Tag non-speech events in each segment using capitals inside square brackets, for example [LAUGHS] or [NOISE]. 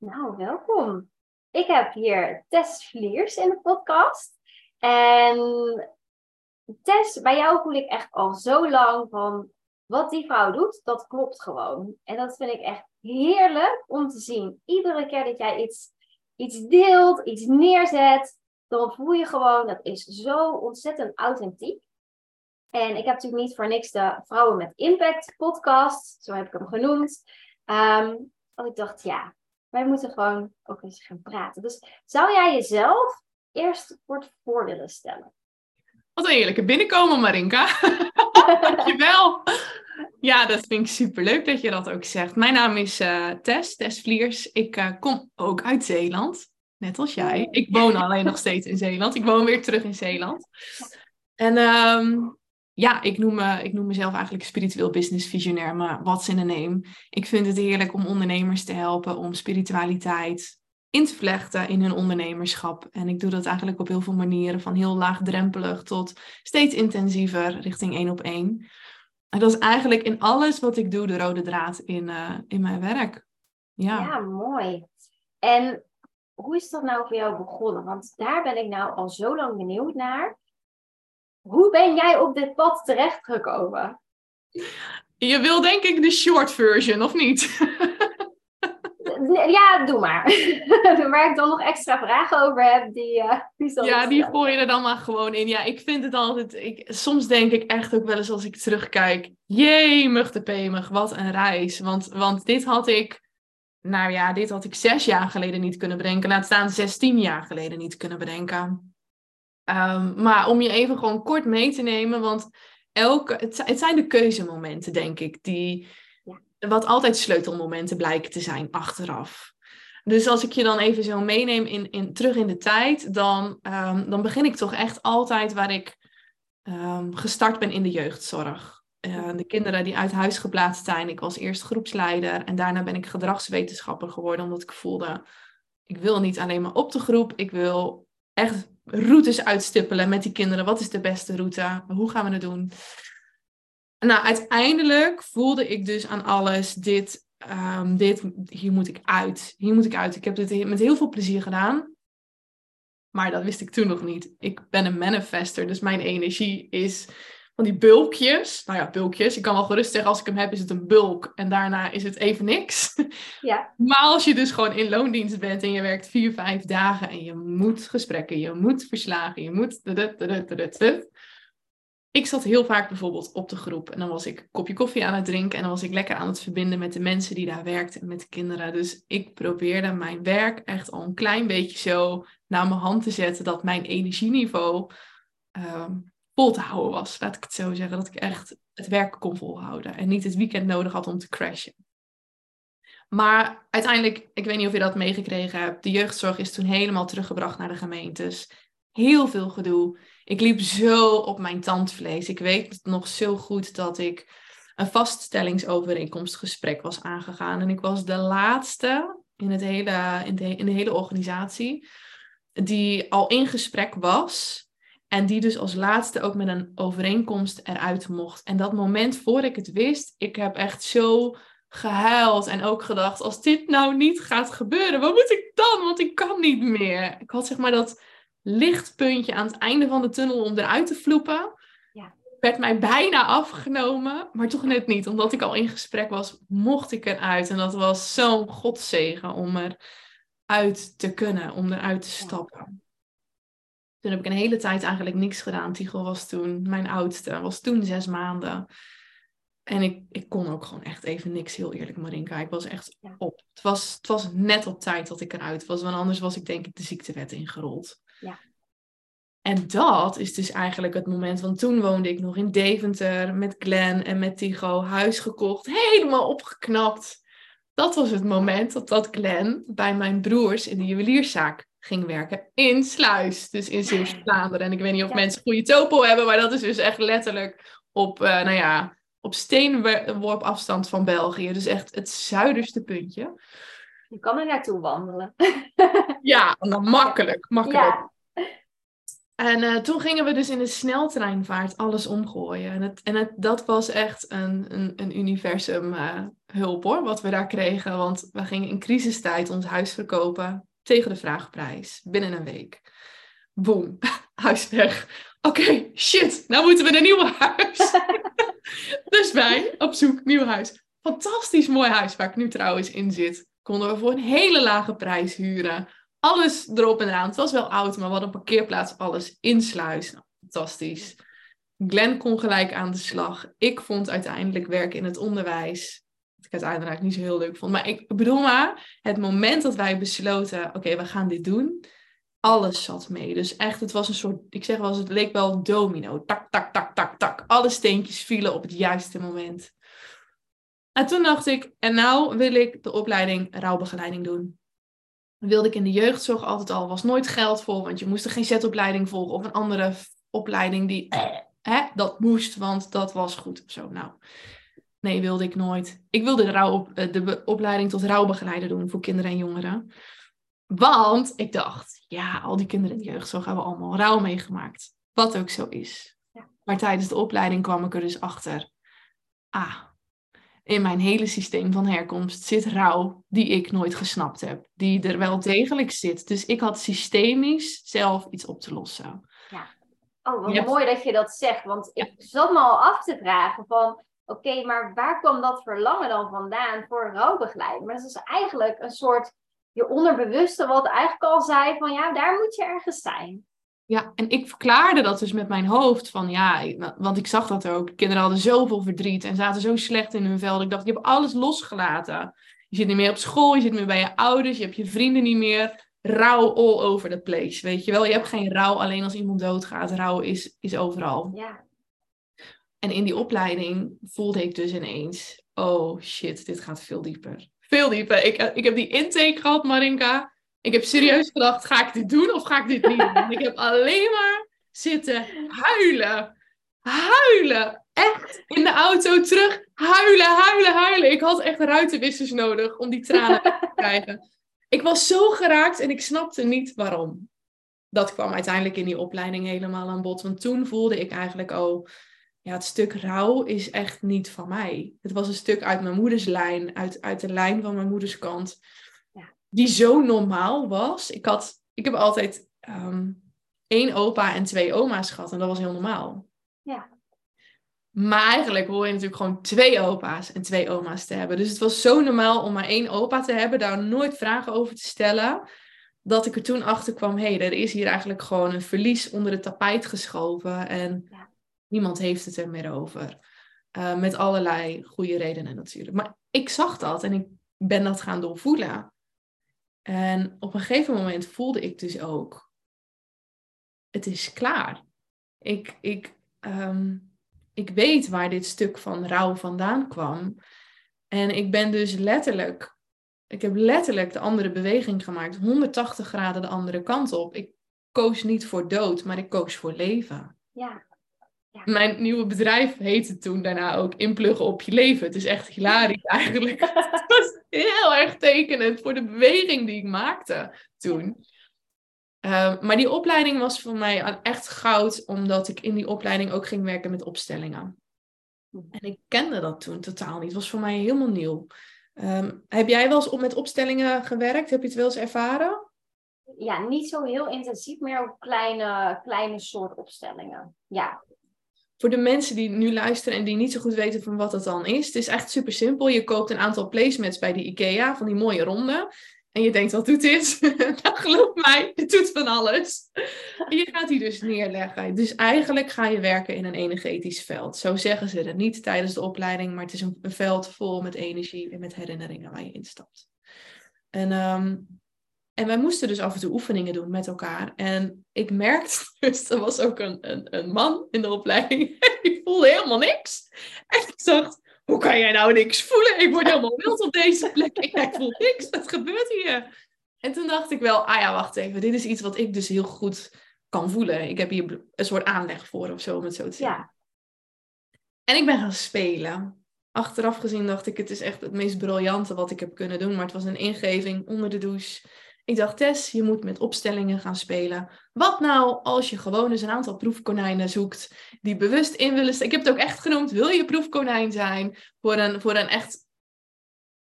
Nou, welkom. Ik heb hier Tess Vliers in de podcast. En Tess, bij jou voel ik echt al zo lang van wat die vrouw doet, dat klopt gewoon. En dat vind ik echt heerlijk om te zien. Iedere keer dat jij iets, iets deelt, iets neerzet, dan voel je gewoon, dat is zo ontzettend authentiek. En ik heb natuurlijk niet voor niks de Vrouwen met Impact podcast, zo heb ik hem genoemd. Um, want ik dacht, ja, wij moeten gewoon ook eens gaan praten. Dus zou jij jezelf eerst kort voor willen stellen? Wat een heerlijke binnenkomen, Marinka. [LAUGHS] Dankjewel. Ja, dat vind ik superleuk dat je dat ook zegt. Mijn naam is uh, Tess, Tess Vliers. Ik uh, kom ook uit Zeeland, net als jij. Ik woon alleen nog steeds in Zeeland. Ik woon weer terug in Zeeland. En um, ja, ik noem, me, ik noem mezelf eigenlijk spiritueel business visionair, maar what's in a name? Ik vind het heerlijk om ondernemers te helpen om spiritualiteit in te vlechten in hun ondernemerschap. En ik doe dat eigenlijk op heel veel manieren, van heel laagdrempelig tot steeds intensiever richting één op één. En dat is eigenlijk in alles wat ik doe de rode draad in, uh, in mijn werk. Ja. ja, mooi. En hoe is dat nou voor jou begonnen? Want daar ben ik nou al zo lang benieuwd naar. Hoe ben jij op dit pad terechtgekomen? Je wil denk ik de short version, of niet? [LAUGHS] ja, doe maar. [LAUGHS] Waar ik dan nog extra vragen over heb, die, uh, die Ja, die gooi je er dan maar gewoon in. Ja, ik vind het altijd... Ik, soms denk ik echt ook wel eens als ik terugkijk... Jemig de pemig, wat een reis. Want, want dit had ik... Nou ja, dit had ik zes jaar geleden niet kunnen bedenken. Laat staan zestien jaar geleden niet kunnen bedenken. Um, maar om je even gewoon kort mee te nemen, want elke, het, het zijn de keuzemomenten, denk ik, die wat altijd sleutelmomenten blijken te zijn achteraf. Dus als ik je dan even zo meeneem in, in, terug in de tijd, dan, um, dan begin ik toch echt altijd waar ik um, gestart ben in de jeugdzorg. Uh, de kinderen die uit huis geplaatst zijn. Ik was eerst groepsleider en daarna ben ik gedragswetenschapper geworden, omdat ik voelde, ik wil niet alleen maar op de groep, ik wil echt routes uitstippelen met die kinderen. Wat is de beste route? Hoe gaan we het doen? Nou, uiteindelijk voelde ik dus aan alles, dit, um, dit, hier moet ik uit. Hier moet ik uit. Ik heb dit met heel veel plezier gedaan. Maar dat wist ik toen nog niet. Ik ben een manifester, dus mijn energie is van die bulkjes. Nou ja, bulkjes. Ik kan wel gerust zeggen, als ik hem heb, is het een bulk. En daarna is het even niks. [LAUGHS] Ja. Maar als je dus gewoon in loondienst bent en je werkt vier, vijf dagen en je moet gesprekken, je moet verslagen, je moet... Ik zat heel vaak bijvoorbeeld op de groep en dan was ik een kopje koffie aan het drinken en dan was ik lekker aan het verbinden met de mensen die daar werkten en met de kinderen. Dus ik probeerde mijn werk echt al een klein beetje zo naar mijn hand te zetten dat mijn energieniveau um, vol te houden was. Laat ik het zo zeggen. Dat ik echt het werk kon volhouden. En niet het weekend nodig had om te crashen. Maar uiteindelijk, ik weet niet of je dat meegekregen hebt. De jeugdzorg is toen helemaal teruggebracht naar de gemeentes. Heel veel gedoe. Ik liep zo op mijn tandvlees. Ik weet nog zo goed dat ik een vaststellingsovereenkomstgesprek was aangegaan. En ik was de laatste in, het hele, in, de, in de hele organisatie die al in gesprek was en die dus als laatste ook met een overeenkomst eruit mocht. En dat moment voor ik het wist, ik heb echt zo gehuild en ook gedacht, als dit nou niet gaat gebeuren, wat moet ik dan? Want ik kan niet meer. Ik had zeg maar dat lichtpuntje aan het einde van de tunnel om eruit te vloepen. Ja. Werd mij bijna afgenomen, maar toch net niet. Omdat ik al in gesprek was, mocht ik eruit. En dat was zo'n godzegen om eruit te kunnen, om eruit te stappen. Toen heb ik een hele tijd eigenlijk niks gedaan. Tigo was toen mijn oudste, was toen zes maanden. En ik, ik kon ook gewoon echt even niks, heel eerlijk, Marinka. Ik was echt op. Het was, het was net op tijd dat ik eruit was, want anders was ik denk ik de ziektewet ingerold. Ja. En dat is dus eigenlijk het moment, want toen woonde ik nog in Deventer met Glenn en met Tigo, huis gekocht, helemaal opgeknapt. Dat was het moment dat, dat Glenn bij mijn broers in de juwelierszaak ging werken in Sluis, dus in Zeeuws-Vlaanderen. En ik weet niet of mensen goede topo hebben, maar dat is dus echt letterlijk op, uh, nou ja, op steenworp afstand van België. Dus echt het zuiderste puntje. Je kan er naartoe wandelen. [LAUGHS] ja, dan makkelijk, makkelijk. Ja. En eh, toen gingen we dus in de sneltreinvaart alles omgooien. En, het, en het, dat was echt een, een, een universum uh, hulp hoor, wat we daar kregen. Want we gingen in crisistijd ons huis verkopen tegen de vraagprijs binnen een week. Boom, [LAUGHS] huis weg. Oké, shit, nou moeten we een nieuw huis. [LAUGHS] dus wij op zoek, nieuw huis. Fantastisch mooi huis waar ik nu trouwens in zit. Konden we voor een hele lage prijs huren. Alles erop en eraan. Het was wel oud, maar we hadden een parkeerplaats, alles insluis. Nou, fantastisch. Glenn kon gelijk aan de slag. Ik vond uiteindelijk werken in het onderwijs. Ik uiteindelijk niet zo heel leuk vond. Maar ik bedoel maar, het moment dat wij besloten, oké, we gaan dit doen alles zat mee. Dus echt, het was een soort, ik zeg wel het leek wel domino. Tak, tak, tak, tak, tak. Alle steentjes vielen op het juiste moment. En toen dacht ik, en nou wil ik de opleiding rouwbegeleiding doen. wilde ik in de jeugdzorg altijd al, was nooit geld voor, want je moest er geen zetopleiding volgen of een andere opleiding die, eh, hè, dat moest, want dat was goed zo. Nou, nee, wilde ik nooit. Ik wilde de, rouw, eh, de opleiding tot rouwbegeleider doen voor kinderen en jongeren. Want ik dacht, ja, al die kinderen in de jeugdzorg hebben allemaal rouw meegemaakt. Wat ook zo is. Ja. Maar tijdens de opleiding kwam ik er dus achter. Ah, in mijn hele systeem van herkomst zit rouw die ik nooit gesnapt heb. Die er wel degelijk zit. Dus ik had systemisch zelf iets op te lossen. Ja. Oh, wat mooi dat je dat zegt. Want ik zat me al af te vragen van... Oké, maar waar kwam dat verlangen dan vandaan voor rouwbegeleiding? Maar dat is eigenlijk een soort je onderbewuste wat eigenlijk al zei van ja, daar moet je ergens zijn. Ja, en ik verklaarde dat dus met mijn hoofd van ja, want ik zag dat ook. Kinderen hadden zoveel verdriet en zaten zo slecht in hun vel. Ik dacht, je hebt alles losgelaten. Je zit niet meer op school, je zit niet meer bij je ouders, je hebt je vrienden niet meer. Rouw all over the place, weet je wel. Je hebt geen rouw alleen als iemand doodgaat. Rouw is, is overal. Ja. En in die opleiding voelde ik dus ineens, oh shit, dit gaat veel dieper veel dieper. Ik, ik heb die intake gehad, Marinka. Ik heb serieus gedacht, ga ik dit doen of ga ik dit niet doen? ik heb alleen maar zitten huilen. Huilen. Echt in de auto terug. Huilen, huilen, huilen. Ik had echt ruitenwissers nodig om die tranen te [LAUGHS] krijgen. Ik was zo geraakt en ik snapte niet waarom. Dat kwam uiteindelijk in die opleiding helemaal aan bod. Want toen voelde ik eigenlijk, oh, ja, het stuk rouw is echt niet van mij. Het was een stuk uit mijn moeders lijn, uit, uit de lijn van mijn moeders kant, ja. die zo normaal was. Ik, had, ik heb altijd um, één opa en twee oma's gehad en dat was heel normaal. Ja. Maar eigenlijk hoor je natuurlijk gewoon twee opa's en twee oma's te hebben. Dus het was zo normaal om maar één opa te hebben, daar nooit vragen over te stellen. Dat ik er toen achter kwam, hé, hey, er is hier eigenlijk gewoon een verlies onder het tapijt geschoven. En ja Niemand heeft het er meer over. Uh, met allerlei goede redenen natuurlijk. Maar ik zag dat en ik ben dat gaan doorvoelen. En op een gegeven moment voelde ik dus ook, het is klaar. Ik, ik, um, ik weet waar dit stuk van rouw vandaan kwam. En ik ben dus letterlijk, ik heb letterlijk de andere beweging gemaakt, 180 graden de andere kant op. Ik koos niet voor dood, maar ik koos voor leven. Ja. Mijn nieuwe bedrijf heette toen daarna ook Inpluggen op je leven. Het is echt hilarisch [LAUGHS] eigenlijk. het was heel erg tekenend voor de beweging die ik maakte toen. Ehm, maar die opleiding was voor mij echt goud, omdat ik in die opleiding ook ging werken met opstellingen. En ik kende dat toen totaal niet. Het was voor mij helemaal nieuw. Ehm, heb jij wel eens met opstellingen gewerkt? Heb je het wel eens ervaren? Ja, niet zo heel intensief, meer op kleine, kleine soort opstellingen. Ja, voor de mensen die nu luisteren en die niet zo goed weten van wat dat dan is. Het is echt super simpel. Je koopt een aantal placemats bij de IKEA van die mooie ronde. En je denkt, wat doet dit? [LAUGHS] nou, geloof mij, dit doet van alles. En je gaat die dus neerleggen. Dus eigenlijk ga je werken in een energetisch veld. Zo zeggen ze het niet tijdens de opleiding, maar het is een, veld vol met energie en met herinneringen waar je instapt. En um, en wij moesten dus af en toe oefeningen doen met elkaar. En ik merkte [LAUGHS] dus, er was ook een, een, een man in de opleiding. [LAUGHS] Die voelde helemaal niks. En ik dacht, hoe kan jij nou niks voelen? Ik word helemaal wild op deze plek. [LAUGHS] Ik voel niks, wat gebeurt hier? En toen dacht ik wel, ah ja, wacht even. Dit is iets wat ik dus heel goed kan voelen. Ik heb hier een soort aanleg voor of zo, om het zo te zeggen. Ja. En ik ben gaan spelen. Achteraf gezien dacht ik, het is echt het meest briljante wat ik heb kunnen doen. Maar het was een ingeving onder de douche Ik dacht, Tess, je moet met opstellingen gaan spelen. Wat nou als je gewoon eens een aantal proefkonijnen zoekt die bewust in willen staan? Ik heb het ook echt genoemd, wil je proefkonijn zijn voor een, voor een echt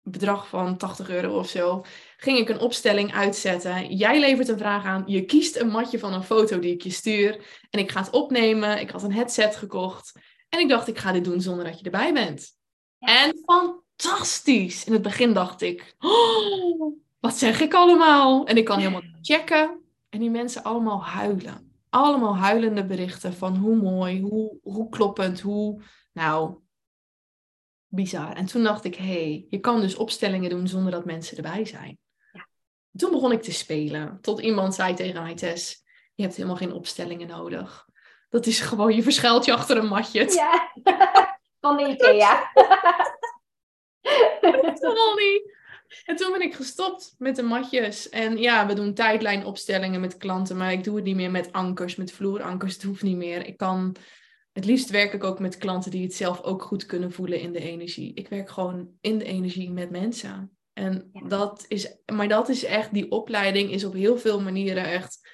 bedrag van 80 euro of zo, ging ik een opstelling uitzetten. Jij levert een vraag aan, je kiest een matje van een foto die ik je stuur en ik ga het opnemen. Ik had een headset gekocht en ik dacht, ik ga dit doen zonder dat je erbij bent. En fantastisch! In het begin dacht ik, oh, wat zeg ik allemaal? En ik kan helemaal checken. En die mensen allemaal huilen. Allemaal huilende berichten van hoe mooi, hoe, hoe kloppend, hoe... Nou, bizar. En toen dacht ik, hé, hey, je kan dus opstellingen doen zonder dat mensen erbij zijn. Ja. Toen begon ik te spelen. Tot iemand zei tegen mij, Tess, je hebt helemaal geen opstellingen nodig. Dat is gewoon, je verschuilt je achter een matje. Ja, [LAUGHS] van de Ikea. dat is niet. En toen ben ik gestopt met de matjes. En ja, we doen tijdlijnopstellingen met klanten, maar ik doe het niet meer met ankers, met vloerankers. Het hoeft niet meer. Ik kan, het liefst werk ik ook met klanten die het zelf ook goed kunnen voelen in de energie. Ik werk gewoon in de energie met mensen. En dat is, maar dat is echt, die opleiding is op heel veel manieren echt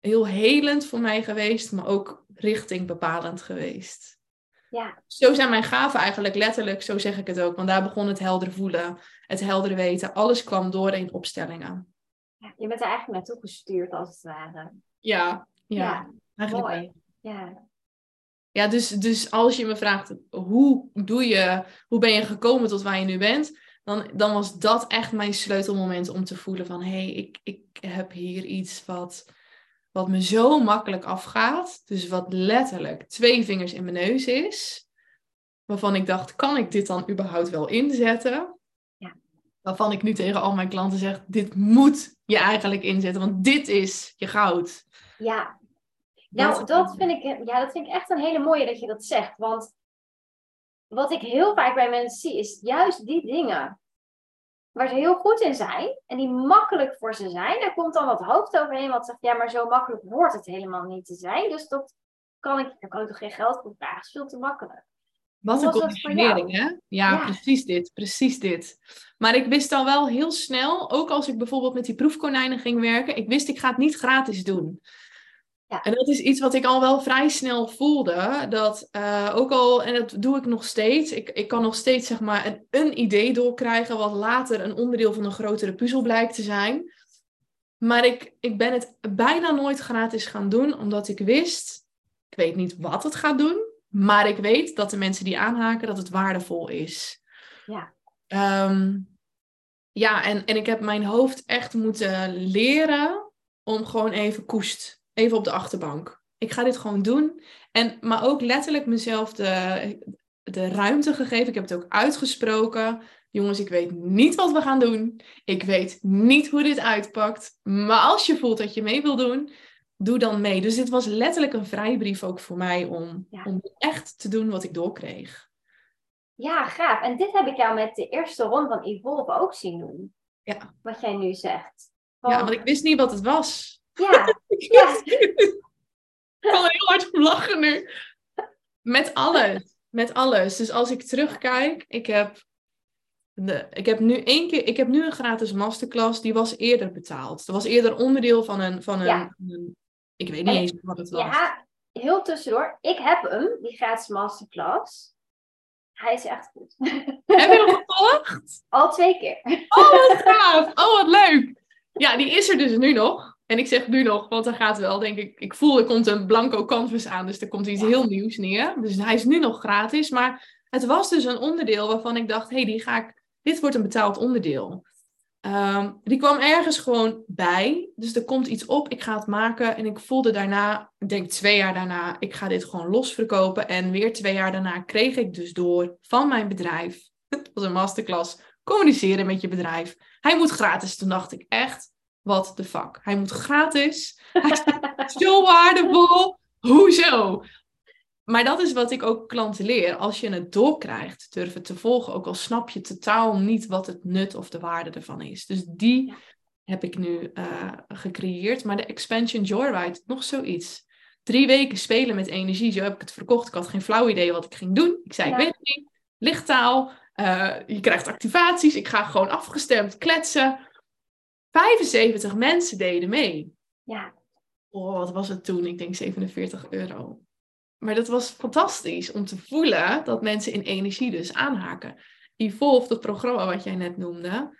heel helend voor mij geweest, maar ook richting bepalend geweest. Ja. Zo zijn mijn gaven eigenlijk letterlijk, zo zeg ik het ook. Want daar begon het helder voelen, het helder weten. Alles kwam door in opstellingen. Ja, je bent er eigenlijk naartoe gestuurd als het ware. Ja, ja. ja mooi. Ja. Ja, dus, dus als je me vraagt, hoe, doe je, hoe ben je gekomen tot waar je nu bent? Dan, dan was dat echt mijn sleutelmoment om te voelen van... hé, hey, ik, ik heb hier iets wat wat me zo makkelijk afgaat. Dus wat letterlijk twee vingers in mijn neus is. Waarvan ik dacht, kan ik dit dan überhaupt wel inzetten? Ja. Waarvan ik nu tegen al mijn klanten zeg, dit moet je eigenlijk inzetten, want dit is je goud. Ja, nou dat vind, ik, ja, dat vind ik echt een hele mooie dat je dat zegt. Want wat ik heel vaak bij mensen zie, is juist die dingen waar ze heel goed in zijn en die makkelijk voor ze zijn. Daar komt dan wat hoofd overheen wat zegt, ja, maar zo makkelijk hoort het helemaal niet te zijn. Dus dat kan ik, daar kan ik toch geen geld voor vragen. Dat is veel te makkelijk. Wat een conditionering, hè? Ja, ja, precies dit, precies dit. Maar ik wist al wel heel snel, ook als ik bijvoorbeeld met die proefkonijnen ging werken, ik wist ik ga het niet gratis doen. Ja. En dat is iets wat ik al wel vrij snel voelde. Dat uh, ook al, en dat doe ik nog steeds. Ik, ik kan nog steeds zeg maar een, een idee doorkrijgen. wat later een onderdeel van een grotere puzzel blijkt te zijn. Maar ik, ik ben het bijna nooit gratis gaan doen. Omdat ik wist. Ik weet niet wat het gaat doen. Maar ik weet dat de mensen die aanhaken. dat het waardevol is. Ja. Um, ja, en, en ik heb mijn hoofd echt moeten leren. om gewoon even koest even op de achterbank. Ik ga dit gewoon doen. En, maar ook letterlijk mezelf de, de ruimte gegeven. Ik heb het ook uitgesproken. Jongens, ik weet niet wat we gaan doen. Ik weet niet hoe dit uitpakt. Maar als je voelt dat je mee wil doen, doe dan mee. Dus dit was letterlijk een vrijbrief ook voor mij om, om echt te doen wat ik doorkreeg. Ja, gaaf. En dit heb ik jou met de eerste ronde van Evolve ook zien doen. Ja. Wat jij nu zegt. Ja, want ik wist niet wat het was. [LAUGHS] Ja. ja. ik kan er heel hard om lachen nu. Met alles. Met alles. Dus als ik terugkijk, ik heb, de, ik heb nu één keer, ik heb nu een gratis masterclass, die was eerder betaald. Dat was eerder onderdeel van een, van een, een ik weet niet eens wat het was. Ja, heel tussendoor. Ik heb hem, die gratis masterclass. Hij is echt goed. [LAUGHS] Heb je hem gevolgd? Al twee keer. Oh, wat gaaf. Oh, wat leuk. Ja, die is er dus nu nog. En ik zeg nu nog, want er gaat wel, denk ik, ik voel er komt een blanco canvas aan, dus er komt iets heel nieuws neer. Dus hij is nu nog gratis, maar het was dus een onderdeel waarvan ik dacht, hé, hey, die ga ik, dit wordt een betaald onderdeel. Ehm, die kwam ergens gewoon bij, dus er komt iets op, ik ga het maken en ik voelde daarna, ik denk twee jaar daarna, ik ga dit gewoon losverkopen. En weer twee jaar daarna kreeg ik dus door van mijn bedrijf, [LAUGHS] het was een masterclass, communiceren met je bedrijf. Hij moet gratis. Toen dacht ik echt, wat de fuck. Hij moet gratis. Hij is [LAUGHS] zo waardevol. Hoezo? Maar dat is wat ik ook klanten leer. Als je het doorkrijgt, durf het te volgen. Ook al snap je totaal niet wat het nut of de waarde ervan is. Dus die heb ik nu uh, gecreëerd. Maar de Expansion Joyride, nog zoiets. Drie weken spelen met energie. Zo heb ik het verkocht. Ik had geen flauw idee wat ik ging doen. Ik zei, ik weet het niet. Lichttaal. Uh, je krijgt activaties. Ik ga gewoon afgestemd kletsen. 75 mensen deden mee. Ja. Oh, wat was het toen? Ik denk 47 euro. Maar dat was fantastisch om te voelen dat mensen in energie dus aanhaken. Evolve, dat programma wat jij net noemde.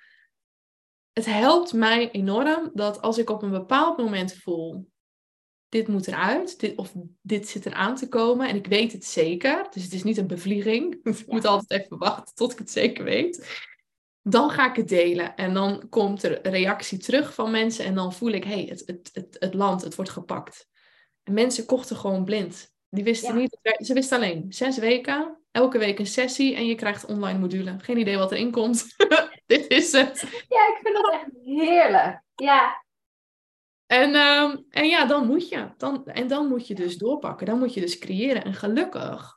Het helpt mij enorm dat als ik op een bepaald moment voel, dit moet eruit, dit, of dit zit eraan te komen en ik weet het zeker, dus het is niet een bevlieging, [LAUGHS] ik moet altijd even wachten tot ik het zeker weet, dan ga ik het delen en dan komt er reactie terug van mensen en dan voel ik, hé, hey, het, het, het, het land, het wordt gepakt. En mensen kochten gewoon blind. Die wisten niet, ze wisten alleen zes weken, elke week een sessie en je krijgt online module. Geen idee wat erin komt. [LAUGHS] Dit is het. Ja, ik vind dat echt heerlijk. Ja. En, um, en ja, dan moet je. Dan, en dan moet je dus doorpakken. Dan moet je dus creëren. En gelukkig.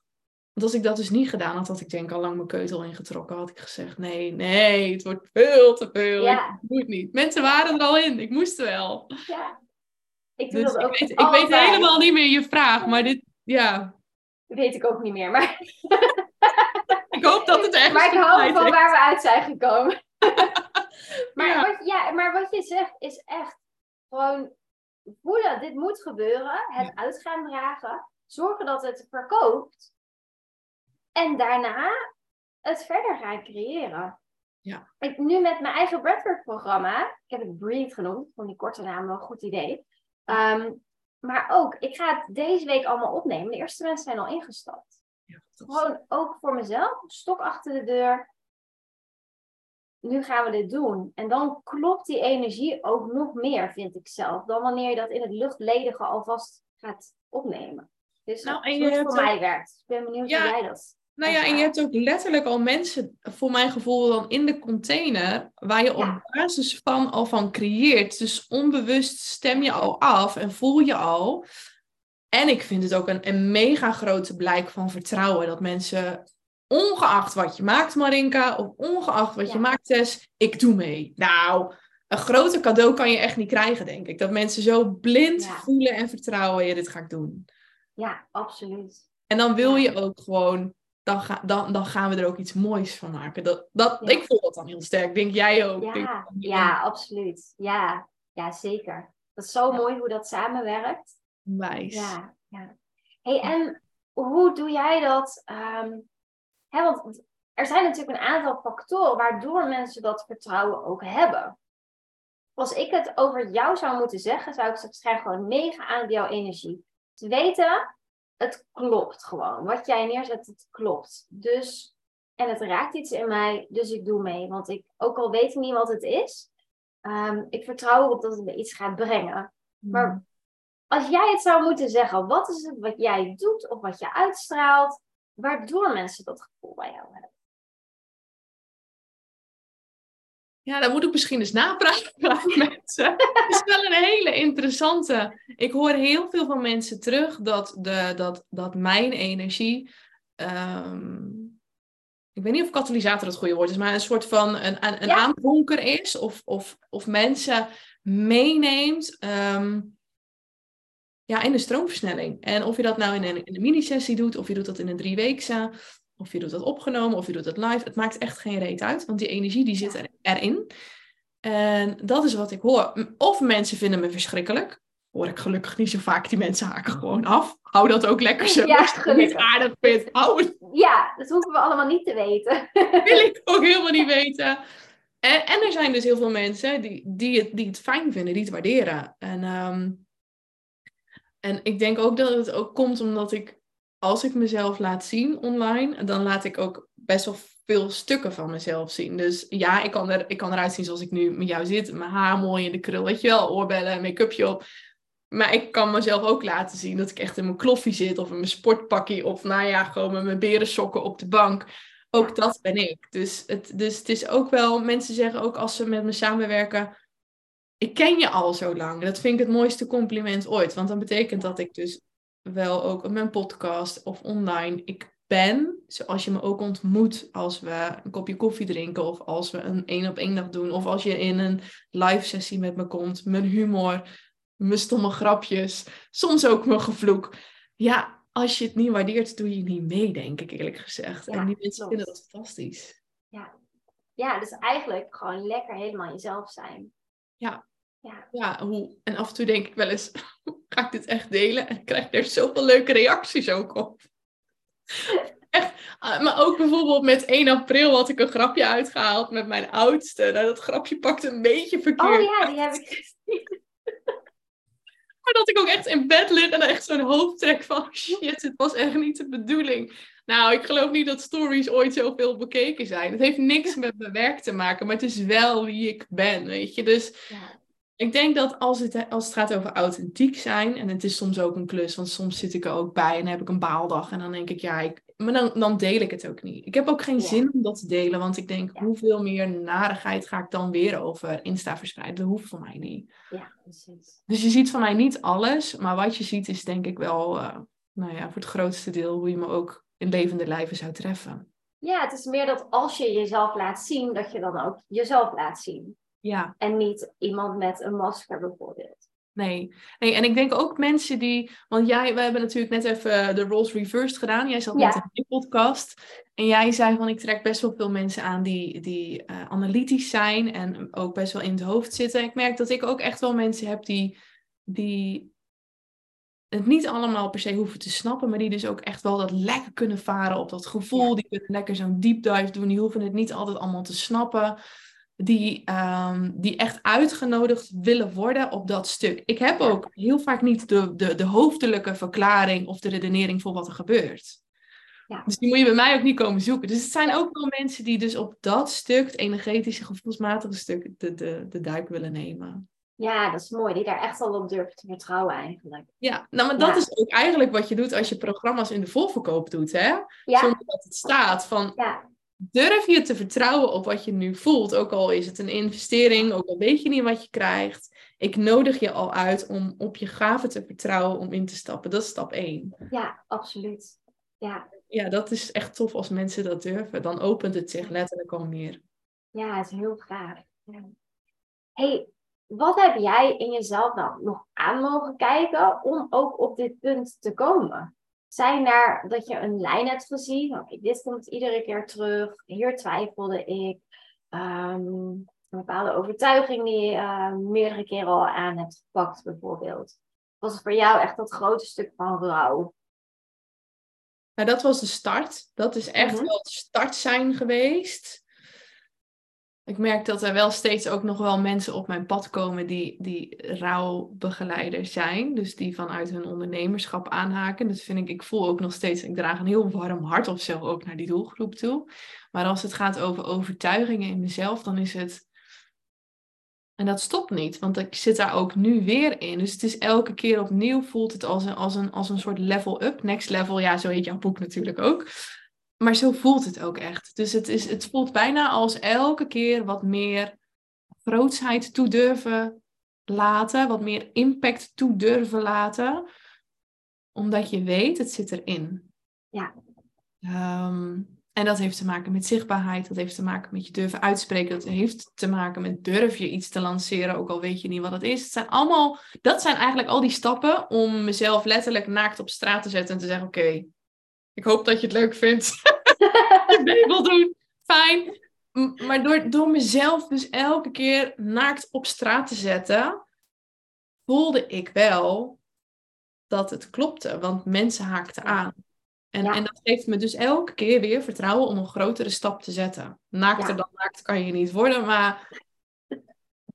Want als ik dat dus niet gedaan had, had ik denk al lang mijn keutel ingetrokken. Had ik gezegd, nee, nee, het wordt veel te veel. Ja. Ik moet niet. Mensen waren er al in. Ik moest wel. Ja. Ik, doe dus dat ook ik, weet, ik weet helemaal niet meer je vraag, maar dit, ja. Weet ik ook niet meer, maar... [LAUGHS] ik hoop dat het echt Maar ik hou van waar we uit zijn gekomen. [LAUGHS] maar, ja. Wat, ja, maar wat je zegt is echt gewoon voelen, dit moet gebeuren. Het ja. uit gaan dragen. Zorgen dat het verkoopt. En daarna het verder gaan creëren. Ja. Ik, nu met mijn eigen breathwork programma. Ik heb het Breathe genoemd. Vond die korte naam wel een goed idee. Um, maar ook, ik ga het deze week allemaal opnemen. De eerste mensen zijn al ingestapt. Ja, Gewoon ook voor mezelf. Stok achter de deur. Nu gaan we dit doen. En dan klopt die energie ook nog meer, vind ik zelf. Dan wanneer je dat in het luchtledige alvast gaat opnemen. Dus nou, en je voor mij werkt. Ik ben benieuwd hoe jij dat nou ja, en je hebt ook letterlijk al mensen, voor mijn gevoel, dan in de container, waar je op basis van al van creëert. Dus onbewust stem je al af en voel je al. En ik vind het ook een, een mega grote blijk van vertrouwen. Dat mensen, ongeacht wat je maakt, Marinka, of ongeacht wat je maakt, Tess, ik doe mee. Nou, een groter cadeau kan je echt niet krijgen, denk ik. Dat mensen zo blind voelen en vertrouwen, ja, dit ga ik doen. Ja, absoluut. En dan wil je ook gewoon dan, ga, dan, dan gaan we er ook iets moois van maken. Dat, dat, Ik voel dat dan heel sterk. Denk jij ook? Ja, ja absoluut. Ja, ja, zeker. Dat is zo mooi hoe dat samenwerkt. Wijs. Ja, ja. Hey, en hoe doe jij dat? Um, hè, want er zijn natuurlijk een aantal factoren waardoor mensen dat vertrouwen ook hebben. Als ik het over jou zou moeten zeggen, zou ik zeggen, gewoon mega aan jouw energie. Te weten, het klopt gewoon. Wat jij neerzet, het klopt. Dus, en het raakt iets in mij, dus ik doe mee. Want ik, ook al weet ik niet wat het is, um, ik vertrouw erop dat het me iets gaat brengen. Hmm. Maar als jij het zou moeten zeggen, wat is het wat jij doet of wat je uitstraalt, waardoor mensen dat gevoel bij jou hebben? Ja, dan moet ik misschien eens napraten [LAUGHS] mensen. [LAUGHS] Het is wel een hele interessante. Ik hoor heel veel van mensen terug dat, de, dat, dat mijn energie. Ehm, ik weet niet of katalysator het goede woord is, maar een soort van een, een, een aanbonker is. Of, of, of mensen meeneemt ehm, ja, in de stroomversnelling. En of je dat nou in een, in een mini-sessie doet, of je doet dat in een drieweekse of je doet dat opgenomen, of je doet het live. Het maakt echt geen reet uit, want die energie die zit er, erin. En dat is wat ik hoor. Of mensen vinden me verschrikkelijk. Hoor ik gelukkig niet zo vaak. Die mensen haken gewoon af. Hou dat ook lekker zo. Ja, Als je niet aardig vindt, hou het. Ja, dat hoeven we allemaal niet te weten. [LAUGHS] Wil ik ook helemaal niet weten. En, en er zijn dus heel veel mensen die, die, het, die het fijn vinden, die het waarderen. En, um, en ik denk ook dat het ook komt omdat ik als ik mezelf laat zien online, dan laat ik ook best wel veel stukken van mezelf zien. Dus ja, ik kan, er, ik kan eruit zien zoals ik nu met jou zit. Mijn haar mooi in de krul, weet je wel, oorbellen, make-upje op. Maar ik kan mezelf ook laten zien dat ik echt in mijn kloffie zit of in mijn sportpakje of nou ja, gewoon met mijn berensokken op de bank. Ook dat ben ik. Dus het, dus het is ook wel, mensen zeggen ook als ze met me samenwerken, ik ken je al zo lang. Dat vind ik het mooiste compliment ooit. Want dan betekent dat ik dus wel ook op mijn podcast of online. Ik ben, zoals je me ook ontmoet als we een kopje koffie drinken of als we een één op één dag doen of als je in een live sessie met me komt, mijn humor, mijn stomme grapjes, soms ook mijn gevloek. Ja, als je het niet waardeert, doe je niet mee, denk ik eerlijk gezegd. en die mensen vinden dat fantastisch. Ja. ja, dus eigenlijk gewoon lekker helemaal jezelf zijn. Ja. Ja. Ja, hoe, en af en toe denk ik wel eens, [LAUGHS] ga ik dit echt delen? En ik krijg er zoveel leuke reacties ook op. [LAUGHS] Echt, ah, maar ook bijvoorbeeld met 1 april had ik een grapje uitgehaald met mijn oudste. Nou, dat grapje pakte een beetje verkeerd. Oh ja, die heb ik [LAUGHS] gezien. Maar dat ik ook echt in bed lig en echt zo'n hoofd trek van [LAUGHS] shit, het was echt niet de bedoeling. Nou, ik geloof niet dat stories ooit zoveel bekeken zijn. Het heeft niks met mijn werk te maken, maar het is wel wie ik ben, weet je. Dus Ja. Ik denk dat als het, als het gaat over authentiek zijn, en het is soms ook een klus, want soms zit ik er ook bij en heb ik een baaldag en dan denk ik, ja, ik, maar dan, dan deel ik het ook niet. Ik heb ook geen Ja. zin om dat te delen, want ik denk, Ja. hoeveel meer narigheid ga ik dan weer over Insta verspreiden? Dat hoeft voor mij niet. ja, precies. Dus je ziet van mij niet alles, maar wat je ziet is denk ik wel, eh, nou ja, voor het grootste deel hoe je me ook in levende lijven zou treffen. Ja, het is meer dat als je jezelf laat zien, dat je dan ook jezelf laat zien. Ja, En niet iemand met een masker bijvoorbeeld. nee. nee. En ik denk ook mensen die, want jij, we hebben natuurlijk net even de roles reversed gedaan. Jij zat Ja. net in die podcast. En jij zei van, ik trek best wel veel mensen aan die, die eh, analytisch zijn en ook best wel in het hoofd zitten. Ik merk dat ik ook echt wel mensen heb die, die het niet allemaal per se hoeven te snappen, maar die dus ook echt wel dat lekker kunnen varen op dat gevoel. Ja. Die kunnen lekker zo'n deep dive doen. Die hoeven het niet altijd allemaal te snappen. Die, ehm, die echt uitgenodigd willen worden op dat stuk. Ik heb ook heel vaak niet de, de, de hoofdelijke verklaring of de redenering voor wat er gebeurt. Ja. Dus die moet je bij mij ook niet komen zoeken. Dus het zijn ook wel mensen die dus op dat stuk, het energetische, gevoelsmatige stuk, de, de, de duik willen nemen. Ja, dat is mooi. Die daar echt wel op durven te vertrouwen eigenlijk. Ja, nou, maar dat Ja. is ook eigenlijk wat je doet als je programma's in de voorverkoop doet, hè? Ja, Zonder dat het staat van, ja, durf je te vertrouwen op wat je nu voelt? Ook al is het een investering, ook al weet je niet wat je krijgt. Ik nodig je al uit om op je gaven te vertrouwen om in te stappen. Dat is stap 1. ja, absoluut. Ja, Ja, dat is echt tof als mensen dat durven. Dan opent het zich letterlijk al meer. ja, het is heel gaaf. Ja. hey, wat heb jij in jezelf nou nog aan mogen kijken om ook op dit punt te komen? Zijn er dat je een lijn hebt gezien? Oké, dit komt iedere keer terug. Hier twijfelde ik. Ehm, een bepaalde overtuiging die je eh, meerdere keren al aan hebt gepakt, bijvoorbeeld. Was het voor jou echt dat grote stuk van rouw? Nou, dat was de start. Dat is echt Mhm. wel het start zijn geweest. Ik merk dat er wel steeds ook nog wel mensen op mijn pad komen die, die rouwbegeleiders zijn. Dus die vanuit hun ondernemerschap aanhaken. Dat vind ik, ik voel ook nog steeds, ik draag een heel warm hart of zo ook naar die doelgroep toe. Maar als het gaat over overtuigingen in mezelf, dan is het. En dat stopt niet, want ik zit daar ook nu weer in. Dus het is elke keer opnieuw voelt het als een, als een, als een soort level up. Next level, ja, zo heet jouw boek natuurlijk ook. Maar zo voelt het ook echt. Dus het, is, het voelt bijna als elke keer wat meer grootsheid toe durven laten. Wat meer impact toe durven laten. Omdat je weet, het zit erin. Ja. Ehm, en dat heeft te maken met zichtbaarheid. Dat heeft te maken met je durven uitspreken. Dat heeft te maken met durf je iets te lanceren, ook al weet je niet wat het is. Het zijn allemaal, dat zijn eigenlijk al die stappen om mezelf letterlijk naakt op straat te zetten en te zeggen: Oké, ik hoop dat je het leuk vindt. [LAUGHS] je wil doen. Fijn. Maar door, door mezelf dus elke keer naakt op straat te zetten, voelde ik wel dat het klopte. Want mensen haakten aan. En, Ja. en dat geeft me dus elke keer weer vertrouwen om een grotere stap te zetten. Naakter Ja. dan naakt kan je niet worden, maar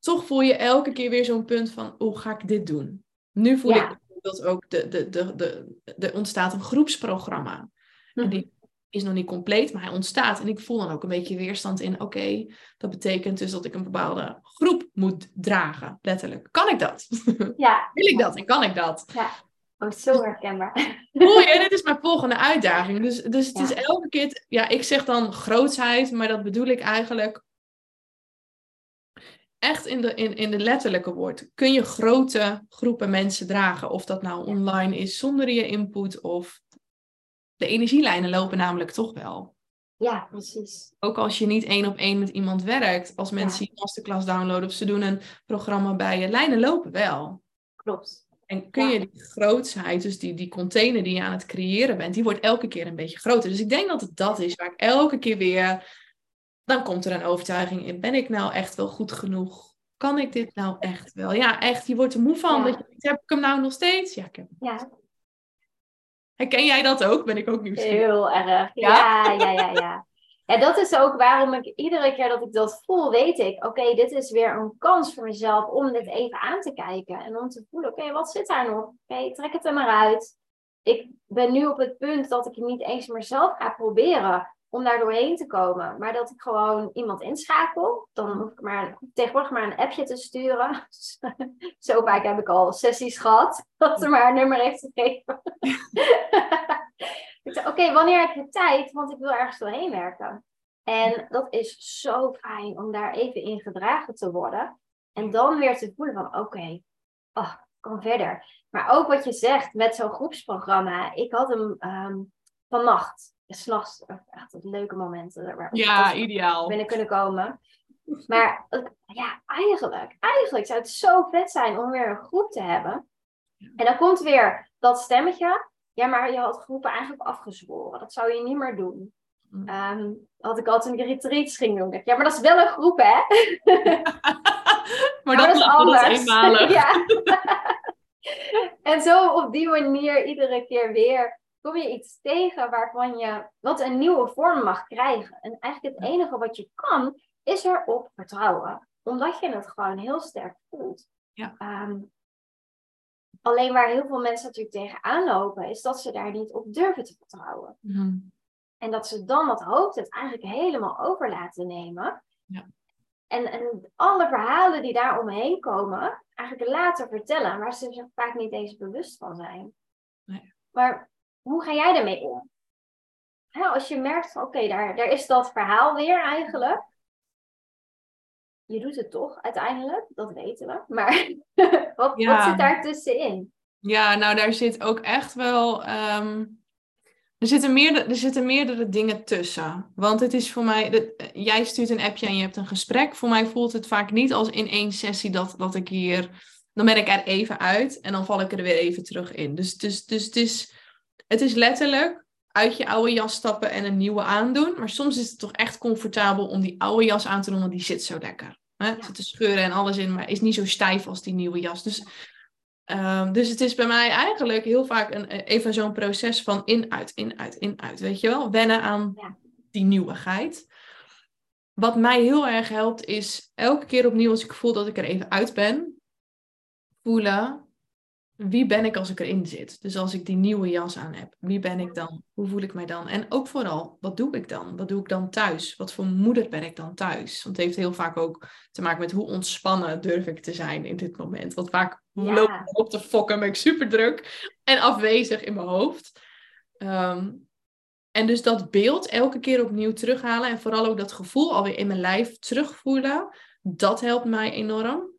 toch voel je elke keer weer zo'n punt van, hoe ga ik dit doen? Nu voel Ja. ik bijvoorbeeld ook, de, de, de, de, er ontstaat een groepsprogramma. En die is nog niet compleet, maar hij ontstaat. En ik voel dan ook een beetje weerstand in, oké, dat betekent dus dat ik een bepaalde groep moet dragen, letterlijk. Kan ik dat? [LAUGHS] Ja. Wil ik dat en kan ik dat? Oh, zo herkenbaar. Mooi, hè? [LAUGHS] dit is mijn volgende uitdaging. Dus, dus het Ja. is elke keer, ja, ik zeg dan grootsheid, maar dat bedoel ik eigenlijk echt in de, in, in de letterlijke woord. Kun je grote groepen mensen dragen? Of dat nou online is zonder je input of de energielijnen lopen namelijk toch wel. Ja, precies. Ook als je niet één op één met iemand werkt, als mensen Ja. die masterclass downloaden of ze doen een programma bij je, lijnen lopen wel. Klopt. En kun Ja. je die grootsheid, dus die, die container die je aan het creëren bent, die wordt elke keer een beetje groter. Dus ik denk dat het dat is waar ik elke keer weer, dan komt er een overtuiging in. Ben ik nou echt wel goed genoeg? kan ik dit nou echt wel? Ja, echt, je wordt er moe van. Ja. Dat je, heb ik hem nou nog steeds? Ja, ik heb hem. Ja, Herken jij dat ook? Ben ik ook nieuwsgierig. heel erg. Ja? Ja, ja, ja, ja. Ja, dat is ook waarom ik iedere keer dat ik dat voel, weet ik, oké, dit is weer een kans voor mezelf om dit even aan te kijken. En om te voelen, oké, wat zit daar nog? Oké, trek het er maar uit. Ik ben nu op het punt dat ik het niet eens meer zelf ga proberen om daar doorheen te komen. Maar dat ik gewoon iemand inschakel. Dan hoef ik maar tegenwoordig maar een appje te sturen. [LAUGHS] Zo vaak heb ik al sessies gehad. [LAUGHS] Dat ze maar een nummer heeft gegeven. [LAUGHS] oké, wanneer heb je tijd? Want ik wil ergens doorheen werken. En dat is zo fijn om daar even in gedragen te worden. En dan weer te voelen van, oké, oh, ik kan verder. Maar ook wat je zegt met zo'n groepsprogramma. Ik had hem ehm, vannacht, s'nachts, echt leuke momenten waar we Ja, ideaal. binnen kunnen komen. Maar ja, eigenlijk, eigenlijk zou het zo vet zijn om weer een groep te hebben. En dan komt weer dat stemmetje. Ja, maar je had groepen eigenlijk afgezworen. Dat zou je niet meer doen. Mm. Ehm, had ik altijd een retreats ging doen. Ja, maar dat is wel een groep, hè? [LAUGHS] maar dat, dat is [LAUGHS] ja. en zo op die manier iedere keer weer kom je iets tegen waarvan je wat een nieuwe vorm mag krijgen. En eigenlijk het enige wat je kan, is erop vertrouwen. Omdat je het gewoon heel sterk voelt. Ja. Ehm, alleen waar heel veel mensen natuurlijk tegenaan lopen, is dat ze daar niet op durven te vertrouwen. En dat ze dan dat hoofd het eigenlijk helemaal over laten nemen. Ja. En, en alle verhalen die daar omheen komen, eigenlijk laten vertellen, waar ze zich vaak niet eens bewust van zijn. Nee. Maar hoe ga jij ermee om? Hè, als je merkt van oké, daar, daar is dat verhaal weer eigenlijk. Je doet het toch uiteindelijk, dat weten we. Maar [LAUGHS] wat, Ja. wat zit daar tussenin? Ja, nou daar zit ook echt wel. ehm, er, zitten meerdere, er zitten meerdere dingen tussen. Want het is voor mij. dat- eh, jij stuurt een appje en je hebt een gesprek. Voor mij voelt het vaak niet als in één sessie dat, dat ik hier. Dan ben ik er even uit en dan val ik er weer even terug in. Dus, dus, dus het, is, het is letterlijk uit je oude jas stappen en een nieuwe aandoen. Maar soms is het toch echt comfortabel om die oude jas aan te doen, want die zit zo lekker. Hè? Er zitten scheuren en alles in, maar is niet zo stijf als die nieuwe jas. Dus Ehm, dus het is bij mij eigenlijk heel vaak een, eh, even zo'n proces van in-uit, in-uit, in-uit. Weet je wel? Wennen aan Ja. die nieuwigheid. Wat mij heel erg helpt is elke keer opnieuw als ik voel dat ik er even uit ben, voelen wie ben ik als ik erin zit. Dus als ik die nieuwe jas aan heb, wie ben ik dan? Hoe voel ik mij dan? En ook vooral, wat doe ik dan? Wat doe ik dan thuis? Wat voor moeder ben ik dan thuis? Want het heeft heel vaak ook te maken met hoe ontspannen durf ik te zijn in dit moment. Want vaak Ja. loop ik op te fokken, ben ik super druk en afwezig in mijn hoofd. Ehm, en dus dat beeld elke keer opnieuw terughalen en vooral ook dat gevoel alweer in mijn lijf terugvoelen, dat helpt mij enorm.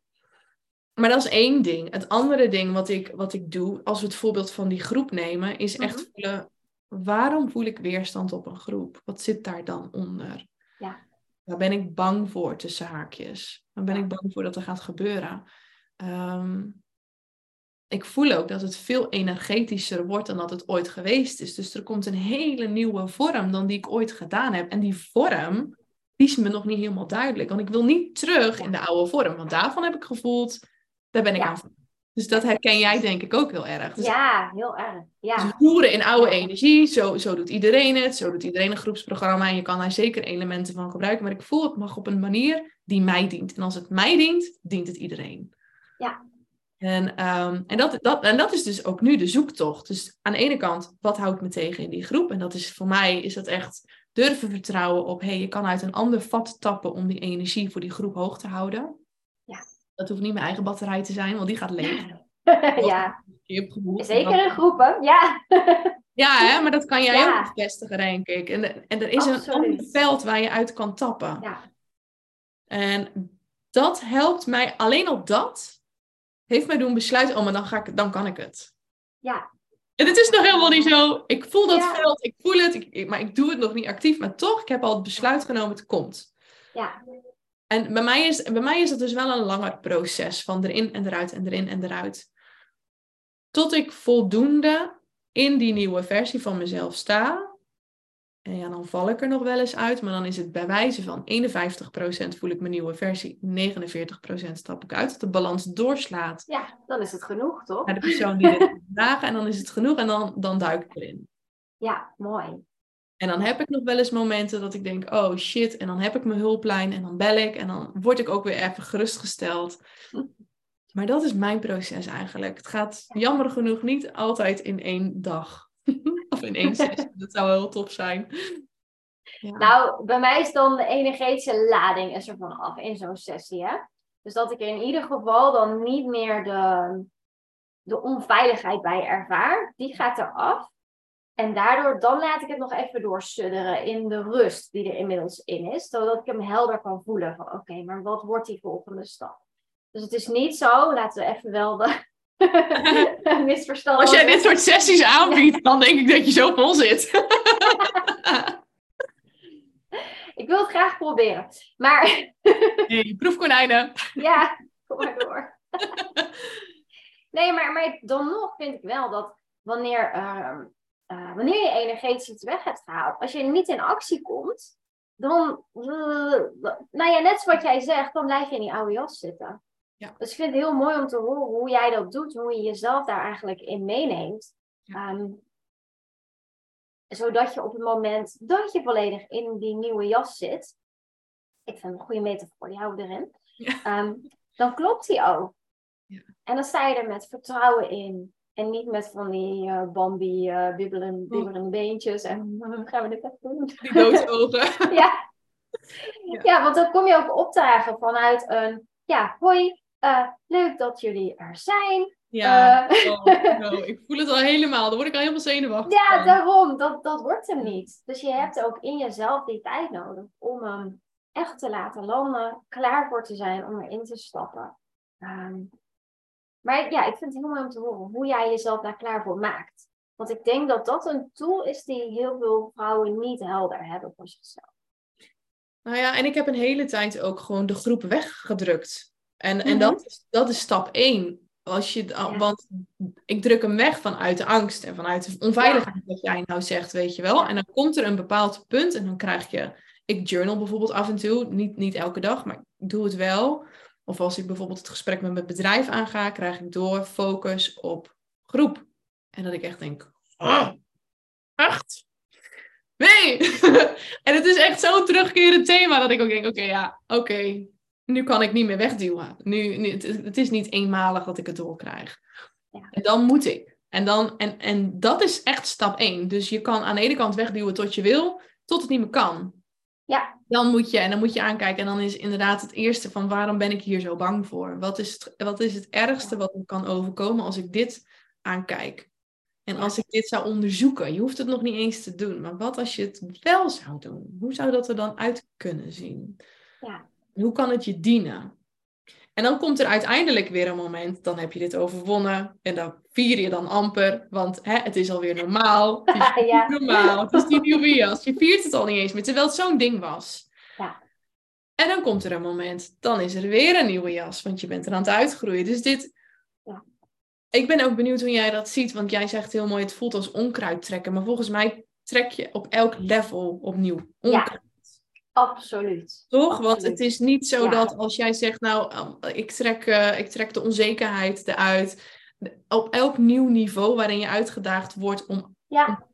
Maar dat is één ding. Het andere ding wat ik, wat ik doe, als we het voorbeeld van die groep nemen, is echt Mhm. voelen, waarom voel ik weerstand op een groep? Wat zit daar dan onder? Ja. Waar ben ik bang voor tussen haakjes? Waar ben Ja. ik bang voor dat er gaat gebeuren? Ehm, ik voel ook dat het veel energetischer wordt dan dat het ooit geweest is. Dus er komt een hele nieuwe vorm dan die ik ooit gedaan heb. En die vorm, die is me nog niet helemaal duidelijk. Want ik wil niet terug in de oude vorm. Want daarvan heb ik gevoeld, daar ben ik Ja. aan van. Dus dat herken jij denk ik ook heel erg. Dus Ja, heel erg. Ja. dus roeren in oude energie, zo, zo doet iedereen het. Zo doet iedereen een groepsprogramma. En je kan daar zeker elementen van gebruiken. Maar ik voel het mag op een manier die mij dient. En als het mij dient, dient het iedereen. Ja. En, ehm, en, dat, dat, en dat is dus ook nu de zoektocht. Dus aan de ene kant, wat houdt me tegen in die groep? En dat is voor mij, is dat echt durven vertrouwen op... hé, hey, je kan uit een ander vat tappen om die energie voor die groep hoog te houden. Dat hoeft niet mijn eigen batterij te zijn, want die gaat leeg. ja, [LAUGHS] gevoeld. zeker in groepen. Ja. [LAUGHS] Ja, hè, maar dat kan jij Ja. ook bevestigen, denk ik. En, en er is een ander veld waar je uit kan tappen. Ja. En dat helpt mij, alleen op dat, heeft mij doen besluiten, oh, maar dan, ga ik, dan kan ik het. Ja. En het is nog helemaal niet zo, ik voel dat Ja. veld, ik voel het, ik- maar ik doe het nog niet actief. Maar toch, ik heb al het besluit genomen, het komt. Ja. En bij mij, is, bij mij is het dus wel een langer proces van erin en eruit en erin en eruit. Tot ik voldoende in die nieuwe versie van mezelf sta. En ja, dan val ik er nog wel eens uit, maar dan is het bij wijze van 51% voel ik mijn nieuwe versie, 49% stap ik uit, dat de balans doorslaat. Ja, dan is het genoeg, toch? Naar de persoon die het dragen en dan is het genoeg en dan, dan duik ik erin. Ja, mooi. En dan heb ik nog wel eens momenten dat ik denk, oh shit, en dan heb ik mijn hulplijn en dan bel ik en dan word ik ook weer even gerustgesteld. Maar dat is mijn proces eigenlijk. Het gaat jammer genoeg niet altijd in één dag. [LAUGHS] of in één sessie. Dat zou heel tof zijn. Nou, bij mij is dan de energetische lading is er vanaf in zo'n sessie. Hè? Dus dat ik in ieder geval dan niet meer de, de onveiligheid bij ervaar. Die gaat eraf. En daardoor, dan laat ik het nog even doorsudderen in de rust die er inmiddels in is. Zodat ik hem helder kan voelen van oké, maar wat wordt die volgende stap? Dus het is niet zo, laten we even wel de [LAUGHS] misverstand. Als jij dit soort sessies aanbiedt, dan denk ik dat je zo vol zit. [LAUGHS] ik wil het graag proberen. Maar. [LAUGHS] hey, proefkonijnen. ja, kom maar door. nee, maar, maar dan nog vind ik wel dat wanneer, uh, uh, wanneer je energetisch iets weg hebt gehaald, als je niet in actie komt, dan, uh, nou ja, net zoals jij zegt, dan blijf je in die oude jas zitten. Ja. Dus ik vind het heel mooi om te horen hoe jij dat doet, hoe je jezelf daar eigenlijk in meeneemt. Ehm, zodat je op het moment dat je volledig in die nieuwe jas zit, ik vind het een goede metafoor, die hou erin, ehm, dan klopt die ook. Ja. En dan sta je er met vertrouwen in. En niet met van die uh, Bambi uh, bibbelen, bibberende beentjes. En gaan we dit even doen? [LAUGHS] Die doodogen. [LAUGHS] ja. ja. Ja. want dan kom je ook opdagen vanuit een... Ja, hoi, uh, leuk dat jullie er zijn. Ja, ik voel het al helemaal. Dan word ik al helemaal zenuwachtig. Ja, daarom. Dat, dat wordt hem niet. Dus je hebt ook in jezelf die tijd nodig om hem echt te laten landen, klaar voor te zijn om erin te stappen. Um, maar ja, ik vind het heel mooi om te horen hoe jij jezelf daar klaar voor maakt. Want ik denk dat dat een tool is die heel veel vrouwen niet helder hebben voor zichzelf. Nou ja, en ik heb een hele tijd ook gewoon de groep weggedrukt. En, en dat, mhm. is, dat is stap één. Als je, Want ik druk hem weg vanuit de angst en vanuit de onveiligheid, wat jij nou zegt, weet je wel. En dan komt er een bepaald punt en dan krijg je. Ik journal bijvoorbeeld af en toe, niet, niet elke dag, maar ik doe het wel. Of als ik bijvoorbeeld het gesprek met mijn bedrijf aanga, krijg ik door focus op groep. En dat ik echt denk, oh, echt? Nee! [LAUGHS] en het is echt zo'n terugkerend thema dat ik ook denk, oké, ja, oké, nu kan ik niet meer wegduwen. Nu, nu, het, is niet eenmalig dat ik het doorkrijg. Ja. En dan moet ik. En, dan, en, en dat is echt stap één. Dus je kan aan de ene kant wegduwen tot je wil, tot het niet meer kan. Ja. Dan moet je, en dan moet je aankijken. En dan is inderdaad het eerste van waarom ben ik hier zo bang voor? Wat is het, wat is het ergste wat me kan overkomen als ik dit aankijk? En als ik dit zou onderzoeken, je hoeft het nog niet eens te doen, maar wat als je het wel zou doen? Hoe zou dat er dan uit kunnen zien? Ja. Hoe kan het je dienen? En dan komt er uiteindelijk weer een moment, dan heb je dit overwonnen en dan vier je dan amper, want hè, het is alweer normaal. [LAUGHS] Het is ja. normaal, het is die nieuwe jas. Je viert het al niet eens meer, terwijl het zo'n ding was. Ja. En dan komt er een moment, dan is er weer een nieuwe jas, want je bent er aan het uitgroeien. Dus dit, ja. ik ben ook benieuwd hoe jij dat ziet, want jij zegt heel mooi, het voelt als onkruid trekken, maar volgens mij trek je op elk level opnieuw onkruid. Absoluut. Toch? Want het is niet zo dat als jij zegt, nou, eh, ik trek, uh, ik trek de onzekerheid eruit. Op elk nieuw niveau waarin je uitgedaagd wordt om,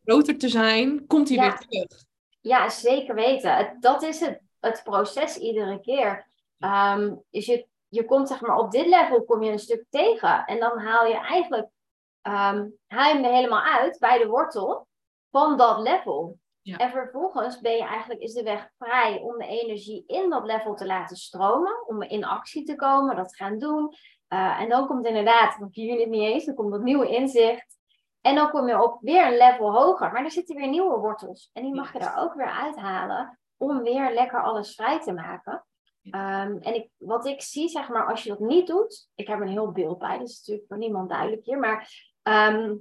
groter te zijn, komt hij weer terug. Ja, zeker weten. dat is het, het proces iedere keer. Um, dus je, je komt zeg maar op dit level kom je een stuk tegen. En dan haal je eigenlijk um, haal je hem er helemaal uit bij de wortel van dat level. En vervolgens ben je eigenlijk, is de weg vrij om de energie in dat level te laten stromen, om in actie te komen, dat te gaan doen. Uh, en dan komt inderdaad, dan je het niet eens, dan komt dat nieuwe inzicht. En dan kom je op weer een level hoger, maar er zitten weer nieuwe wortels. En die mag je er ook weer uithalen om weer lekker alles vrij te maken. Um, en ik, wat ik zie, zeg maar, als je dat niet doet, ik heb een heel beeld bij, is natuurlijk voor niemand duidelijk hier, maar um,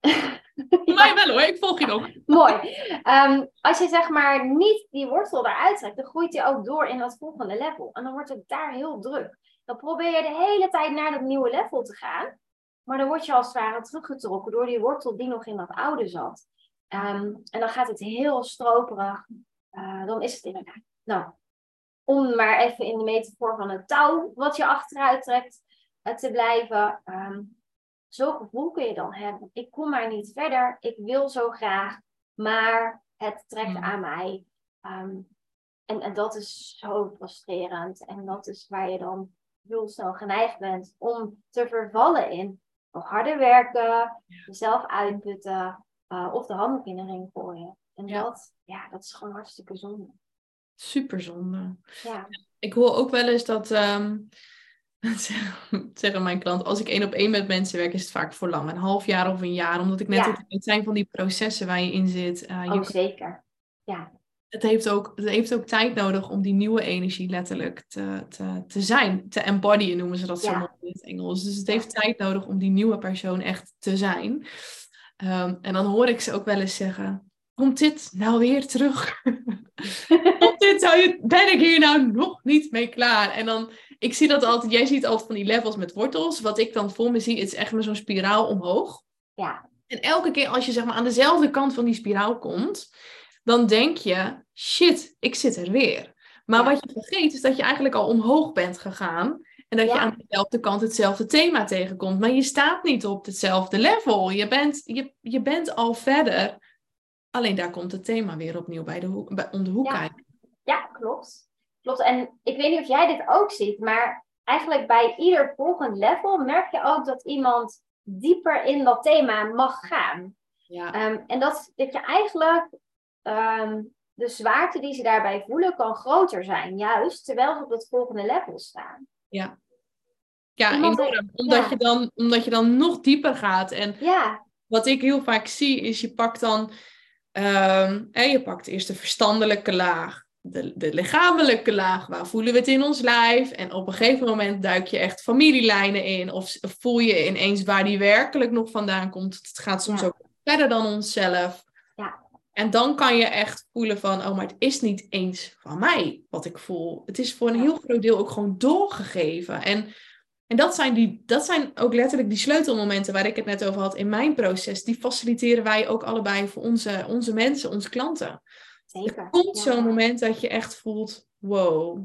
[LAUGHS] Mij wel hoor, ik volg je nog. [LAUGHS] Mooi. Ehm, als je zeg maar niet die wortel eruit trekt, dan groeit die ook door in dat volgende level. En dan wordt het daar heel druk. Dan probeer je de hele tijd naar dat nieuwe level te gaan. Maar dan word je als het ware teruggetrokken door die wortel die nog in dat oude zat. Ehm, en dan gaat het heel stroperig. Uh, dan is het inderdaad, nou, om maar even in de metafoor van een touw wat je achteruit trekt uh, te blijven. Um, Zo'n gevoel kun je dan hebben. Ik kom maar niet verder. Ik wil zo graag, maar het trekt Mm. aan mij. Ehm, en, en dat is zo frustrerend. En dat is waar je dan heel snel geneigd bent om te vervallen in harder werken, jezelf uitputten uh, of de handdoek in de ring gooien. En Ja. dat, ja, dat is gewoon hartstikke zonde. Super zonde. Ja, Ik hoor ook wel eens dat, ehm, [LAUGHS] zeggen- mijn klant, als ik één op één met mensen werk, is het vaak voor lang. Een half jaar of een jaar. Omdat ik net Ja. het, zijn van die processen waar je in zit. Eh, je ook zeker. Ja, het heeft ook, het heeft ook tijd nodig om die nieuwe energie letterlijk te, te, te zijn. Te embodyen noemen ze dat zo mooi in het Engels. Dus het heeft tijd nodig om die nieuwe persoon echt te zijn. Ehm, en dan hoor ik ze ook wel eens zeggen, komt dit nou weer terug? [LAUGHS] komt dit, zou je, ben ik hier nou nog niet mee klaar? En dan, ik zie dat altijd, jij ziet altijd van die levels met wortels. Wat ik dan voor me zie, is echt met zo'n spiraal omhoog. ja, En elke keer als je zeg maar aan dezelfde kant van die spiraal komt, dan denk je, shit, ik zit er weer. Maar Ja. wat je vergeet is dat je eigenlijk al omhoog bent gegaan. En dat je aan dezelfde kant hetzelfde thema tegenkomt. Maar je staat niet op hetzelfde level. Je bent, je, je bent al verder. Alleen daar komt het thema weer opnieuw bij de hoek, bij, om de hoek Ja. kijken. ja, klopt. Klopt. En ik weet niet of jij dit ook ziet, maar eigenlijk bij ieder volgend level merk je ook dat iemand dieper in dat thema mag gaan. Ja. Ehm, en dat, dat je eigenlijk ehm, de zwaarte die ze daarbij voelen kan groter zijn, juist terwijl ze op dat volgende level staan. Ja, Iemand- enorm. Omdat, ja. je dan, omdat je dan nog dieper gaat. En Ja, wat ik heel vaak zie, is je pakt dan, hè, je pakt eerst de verstandelijke laag, de, de lichamelijke laag, waar voelen we het in ons lijf? En op een gegeven moment duik je echt familielijnen in, of voel je ineens waar die werkelijk nog vandaan komt. Het gaat soms Ja. ook verder dan onszelf. En dan kan je echt voelen van, oh, maar het is niet eens van mij wat ik voel. Het is voor een heel groot deel ook gewoon doorgegeven. En en dat zijn, die, dat zijn ook letterlijk die sleutelmomenten waar ik het net over had in mijn proces. Die faciliteren wij ook allebei voor onze, onze mensen, onze klanten. zeker. Er komt Ja. zo'n moment dat je echt voelt, wow,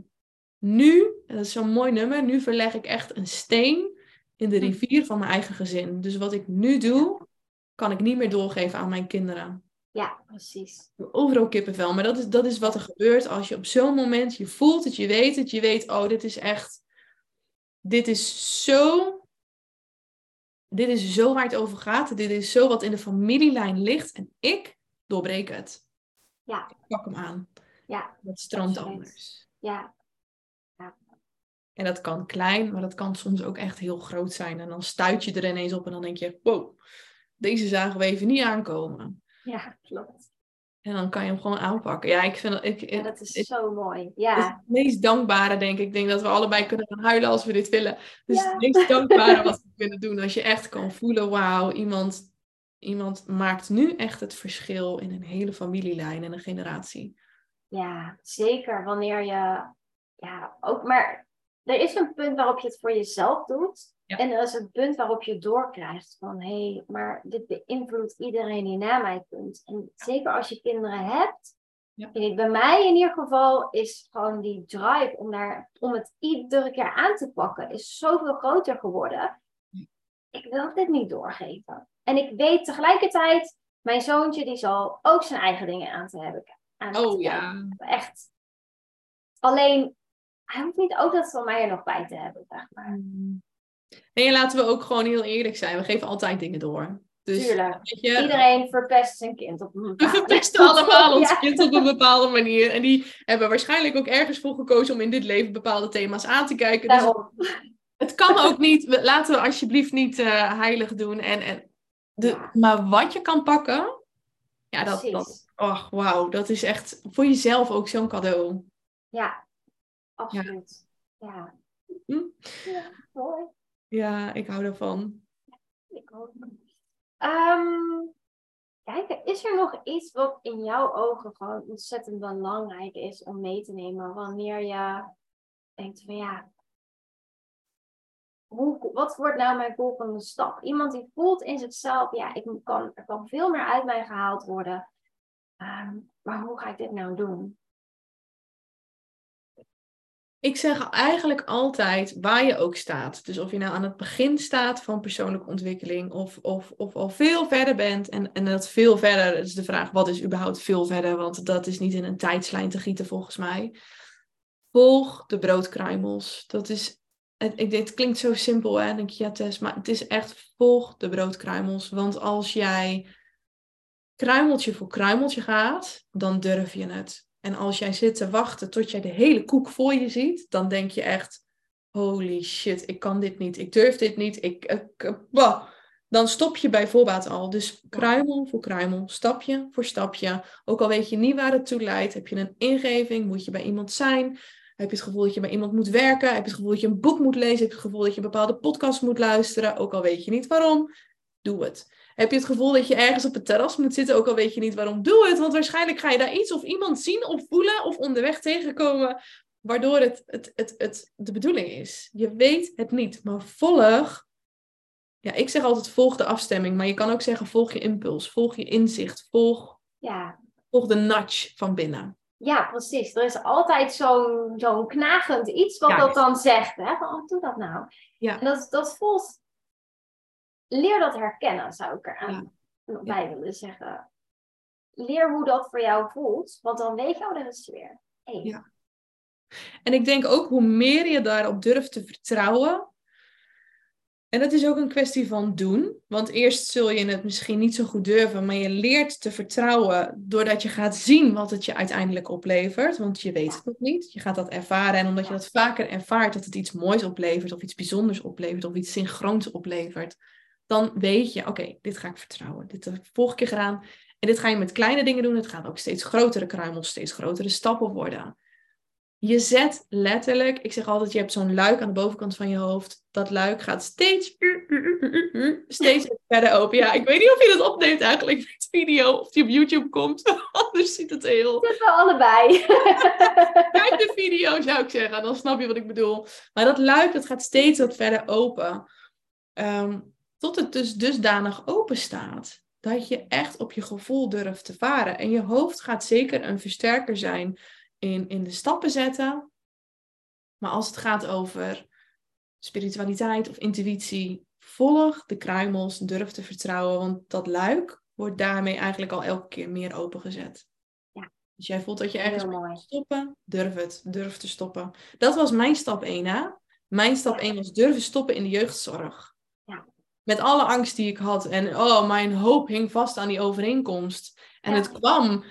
nu, en dat is zo'n mooi nummer, nu verleg ik echt een steen in de Hm. rivier van mijn eigen gezin. Dus wat ik nu doe, kan ik niet meer doorgeven aan mijn kinderen. Ja, precies. Overal kippenvel. Maar dat is, dat is wat er gebeurt als je op zo'n moment, je voelt het, je weet het, je weet, oh, dit is echt, dit is zo, dit is zo waar het over gaat. Dit is zo wat in de familielijn ligt en ik doorbreek het. Ja. Ik pak hem aan. Ja, Dat stroomt anders. ja, En dat kan klein, maar dat kan soms ook echt heel groot zijn. En dan stuit je er ineens op en dan denk je, wow, deze zagen we even niet aankomen. Ja, klopt. En dan kan je hem gewoon aanpakken. Ja, ik vind dat, ik, Ja, dat is ik- zo mooi. Het Ja, het meest dankbare, denk ik. Ik denk dat we allebei kunnen gaan huilen als we dit willen. Dus Ja. het meest dankbare [LAUGHS] wat we kunnen doen. Als je echt kan voelen, wauw, iemand, iemand maakt nu echt het verschil in een hele familielijn en een generatie. ja, zeker wanneer je, ja, ook maar er is een punt waarop je het voor jezelf doet. Ja. En er is een punt waarop je doorkrijgt van hé, hey, maar dit beïnvloedt iedereen die na mij komt. En zeker als je kinderen hebt, Ja. bij mij in ieder geval is gewoon die drive om, daar, om het iedere keer aan te pakken, is zoveel groter geworden. Ik wil dit niet doorgeven. En ik weet tegelijkertijd, mijn zoontje die zal ook zijn eigen dingen aan te hebben. Aan Oh ja. Echt. Alleen, hij hoeft niet ook dat van mij er nog bij te hebben, zeg maar. Nee, en laten we ook gewoon heel eerlijk zijn. We geven altijd dingen door. Dus, Tuurlijk. weet je, Iedereen verpest zijn kind op een We bepaalde verpesten allemaal ons [LAUGHS] Ja. kind op een bepaalde manier. En die hebben waarschijnlijk ook ergens voor gekozen om in dit leven bepaalde thema's aan te kijken. Dus Daarom. het kan ook niet. we- Laten we alsjeblieft niet eh, heilig doen. En, en de. Maar wat je kan pakken, ja, dat, dat, ach, wauw, dat is echt voor jezelf ook zo'n cadeau. Ja, absoluut. Ja. Hm? Ja, mooi. Ja, ik hou daarvan. Ik ook. Ehm, kijk, is er nog iets wat in jouw ogen gewoon ontzettend belangrijk is om mee te nemen wanneer je denkt van ja, hoe, wat wordt nou mijn volgende stap? Iemand die voelt in zichzelf, ja, ik kan, er kan veel meer uit mij gehaald worden. Ehm, maar hoe ga ik dit nou doen? Ik zeg eigenlijk altijd waar je ook staat. Dus of je nou aan het begin staat van persoonlijke ontwikkeling of, of, of al veel verder bent. En, en dat veel verder is de vraag, wat is überhaupt veel verder? Want dat is niet in een tijdslijn te gieten volgens mij. Volg de broodkruimels. Dat is, het, het klinkt zo simpel hè, denk je, ja Tess, maar het is echt volg de broodkruimels. Want als jij kruimeltje voor kruimeltje gaat, dan durf je het. En als jij zit te wachten tot jij de hele koek voor je ziet, dan denk je echt, holy shit, ik kan dit niet, ik durf dit niet, ik, ik dan stop je bij voorbaat al. Dus kruimel voor kruimel, stapje voor stapje. Ook al weet je niet waar het toe leidt, heb je een ingeving, moet je bij iemand zijn, heb je het gevoel dat je bij iemand moet werken, heb je het gevoel dat je een boek moet lezen, heb je het gevoel dat je een bepaalde podcast moet luisteren, ook al weet je niet waarom, doe het. Heb je het gevoel dat je ergens op het terras moet zitten, ook al weet je niet waarom, doe het. Want waarschijnlijk ga je daar iets of iemand zien of voelen of onderweg tegenkomen, waardoor het, het, het, het de bedoeling is. Je weet het niet, maar volg. Ja, ik zeg altijd volg de afstemming, maar je kan ook zeggen volg je impuls, volg je inzicht, volg, ja. volg de nudge van binnen. Ja, precies. Er is altijd zo'n zo'n knagend iets wat dat dan zegt. Hè? Van, oh, doe dat nou. Ja. En dat, dat voelt leer dat herkennen, zou ik er bij willen zeggen. Leer hoe dat voor jou voelt, want dan weet je, dat is weer. Ja. En ik denk ook hoe meer je daarop durft te vertrouwen. En dat is ook een kwestie van doen. Want eerst zul je het misschien niet zo goed durven, maar je leert te vertrouwen doordat je gaat zien wat het je uiteindelijk oplevert. Want je weet het nog niet. Je gaat dat ervaren. En omdat je dat vaker ervaart, dat het iets moois oplevert, of iets bijzonders oplevert, of iets synchroons oplevert, dan weet je, oké, dit ga ik vertrouwen. Dit heb ik vorige keer gedaan. En dit ga je met kleine dingen doen. Het gaan ook steeds grotere kruimels, steeds grotere stappen worden. Je zet letterlijk, ik zeg altijd, je hebt zo'n luik aan de bovenkant van je hoofd. Dat luik gaat steeds, steeds verder open. Ja, ik weet niet of je dat opneemt eigenlijk met video, of die op YouTube komt. [LAUGHS] Anders ziet het heel... Het wel allebei. [LAUGHS] Kijk de video, zou ik zeggen. Dan snap je wat ik bedoel. Maar dat luik, dat gaat steeds wat verder open. Um, tot het dus dusdanig open staat. Dat je echt op je gevoel durft te varen. En je hoofd gaat zeker een versterker zijn in, in de stappen zetten. Maar als het gaat over spiritualiteit of intuïtie, volg de kruimels, durf te vertrouwen. Want dat luik wordt daarmee eigenlijk al elke keer meer opengezet. Ja. Dus jij voelt dat je ergens moet stoppen, durf het, durf te stoppen. Dat was mijn stap 1 hè. Mijn stap 1 was durven stoppen in de jeugdzorg met alle angst die ik had. En oh, mijn hoop hing vast aan die overeenkomst. En het kwam.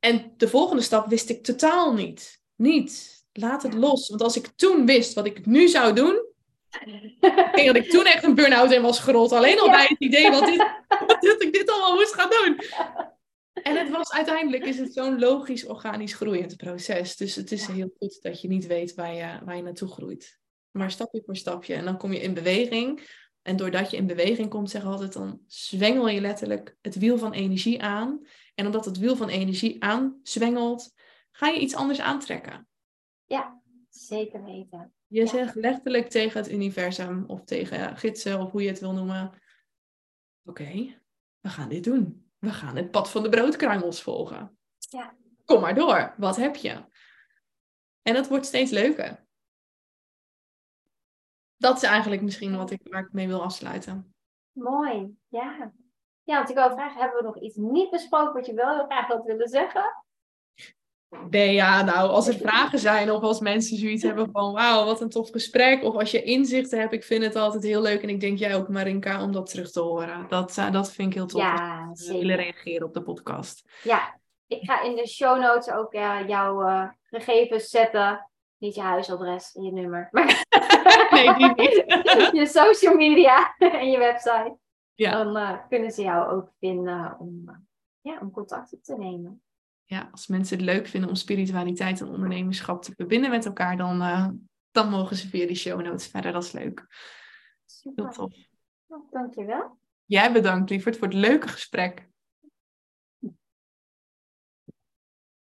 En de volgende stap wist ik totaal niet. Niet. Laat het los. Want als ik toen wist wat ik nu zou doen. [LAUGHS] denk dat ik toen echt een burn-out in was gerold. Alleen al bij het idee wat dit, [LAUGHS] dat ik dit allemaal moest gaan doen. En het was uiteindelijk is het zo'n logisch, organisch groeiend proces. Dus het is heel goed dat je niet weet waar je, waar je naartoe groeit. Maar stapje voor stapje. En dan kom je in beweging. En doordat je in beweging komt, zeg altijd, dan zwengel je letterlijk het wiel van energie aan. En omdat het wiel van energie aanzwengelt, ga je iets anders aantrekken. Ja, zeker weten. Je zegt letterlijk tegen het universum of tegen gidsen of hoe je het wil noemen. Oké, we gaan dit doen. We gaan het pad van de broodkruimels volgen. Ja. Kom maar door. Wat heb je? En het wordt steeds leuker dat is eigenlijk misschien wat ik, waar ik mee wil afsluiten. Mooi, ja. Ja, want ik wil vragen, hebben we nog iets niet besproken wat je wel heel graag had willen zeggen? Nee, ja, nou, als er vragen zijn of als mensen zoiets [LAUGHS] hebben van wauw, wat een tof gesprek. Of als je inzichten hebt, ik vind het altijd heel leuk. En ik denk jij ook, Marinka, om dat terug te horen. Dat, uh, dat vind ik heel tof. Ja, willen reageren op de podcast. Ja, ik ga in de show notes ook uh, jouw uh, gegevens zetten. Niet je huisadres en je nummer. Maar [LAUGHS] nee, die niet. [LAUGHS] je social media [LAUGHS] en je website. Ja. Dan uh, kunnen ze jou ook vinden om, uh, ja, om contact op te nemen. Ja, als mensen het leuk vinden om spiritualiteit en ondernemerschap te verbinden met elkaar, dan, uh, dan mogen ze via die show notes verder. Dat is leuk. Super. Heel tof. Nou, dankjewel. Jij bedankt, lieverd, voor het leuke gesprek.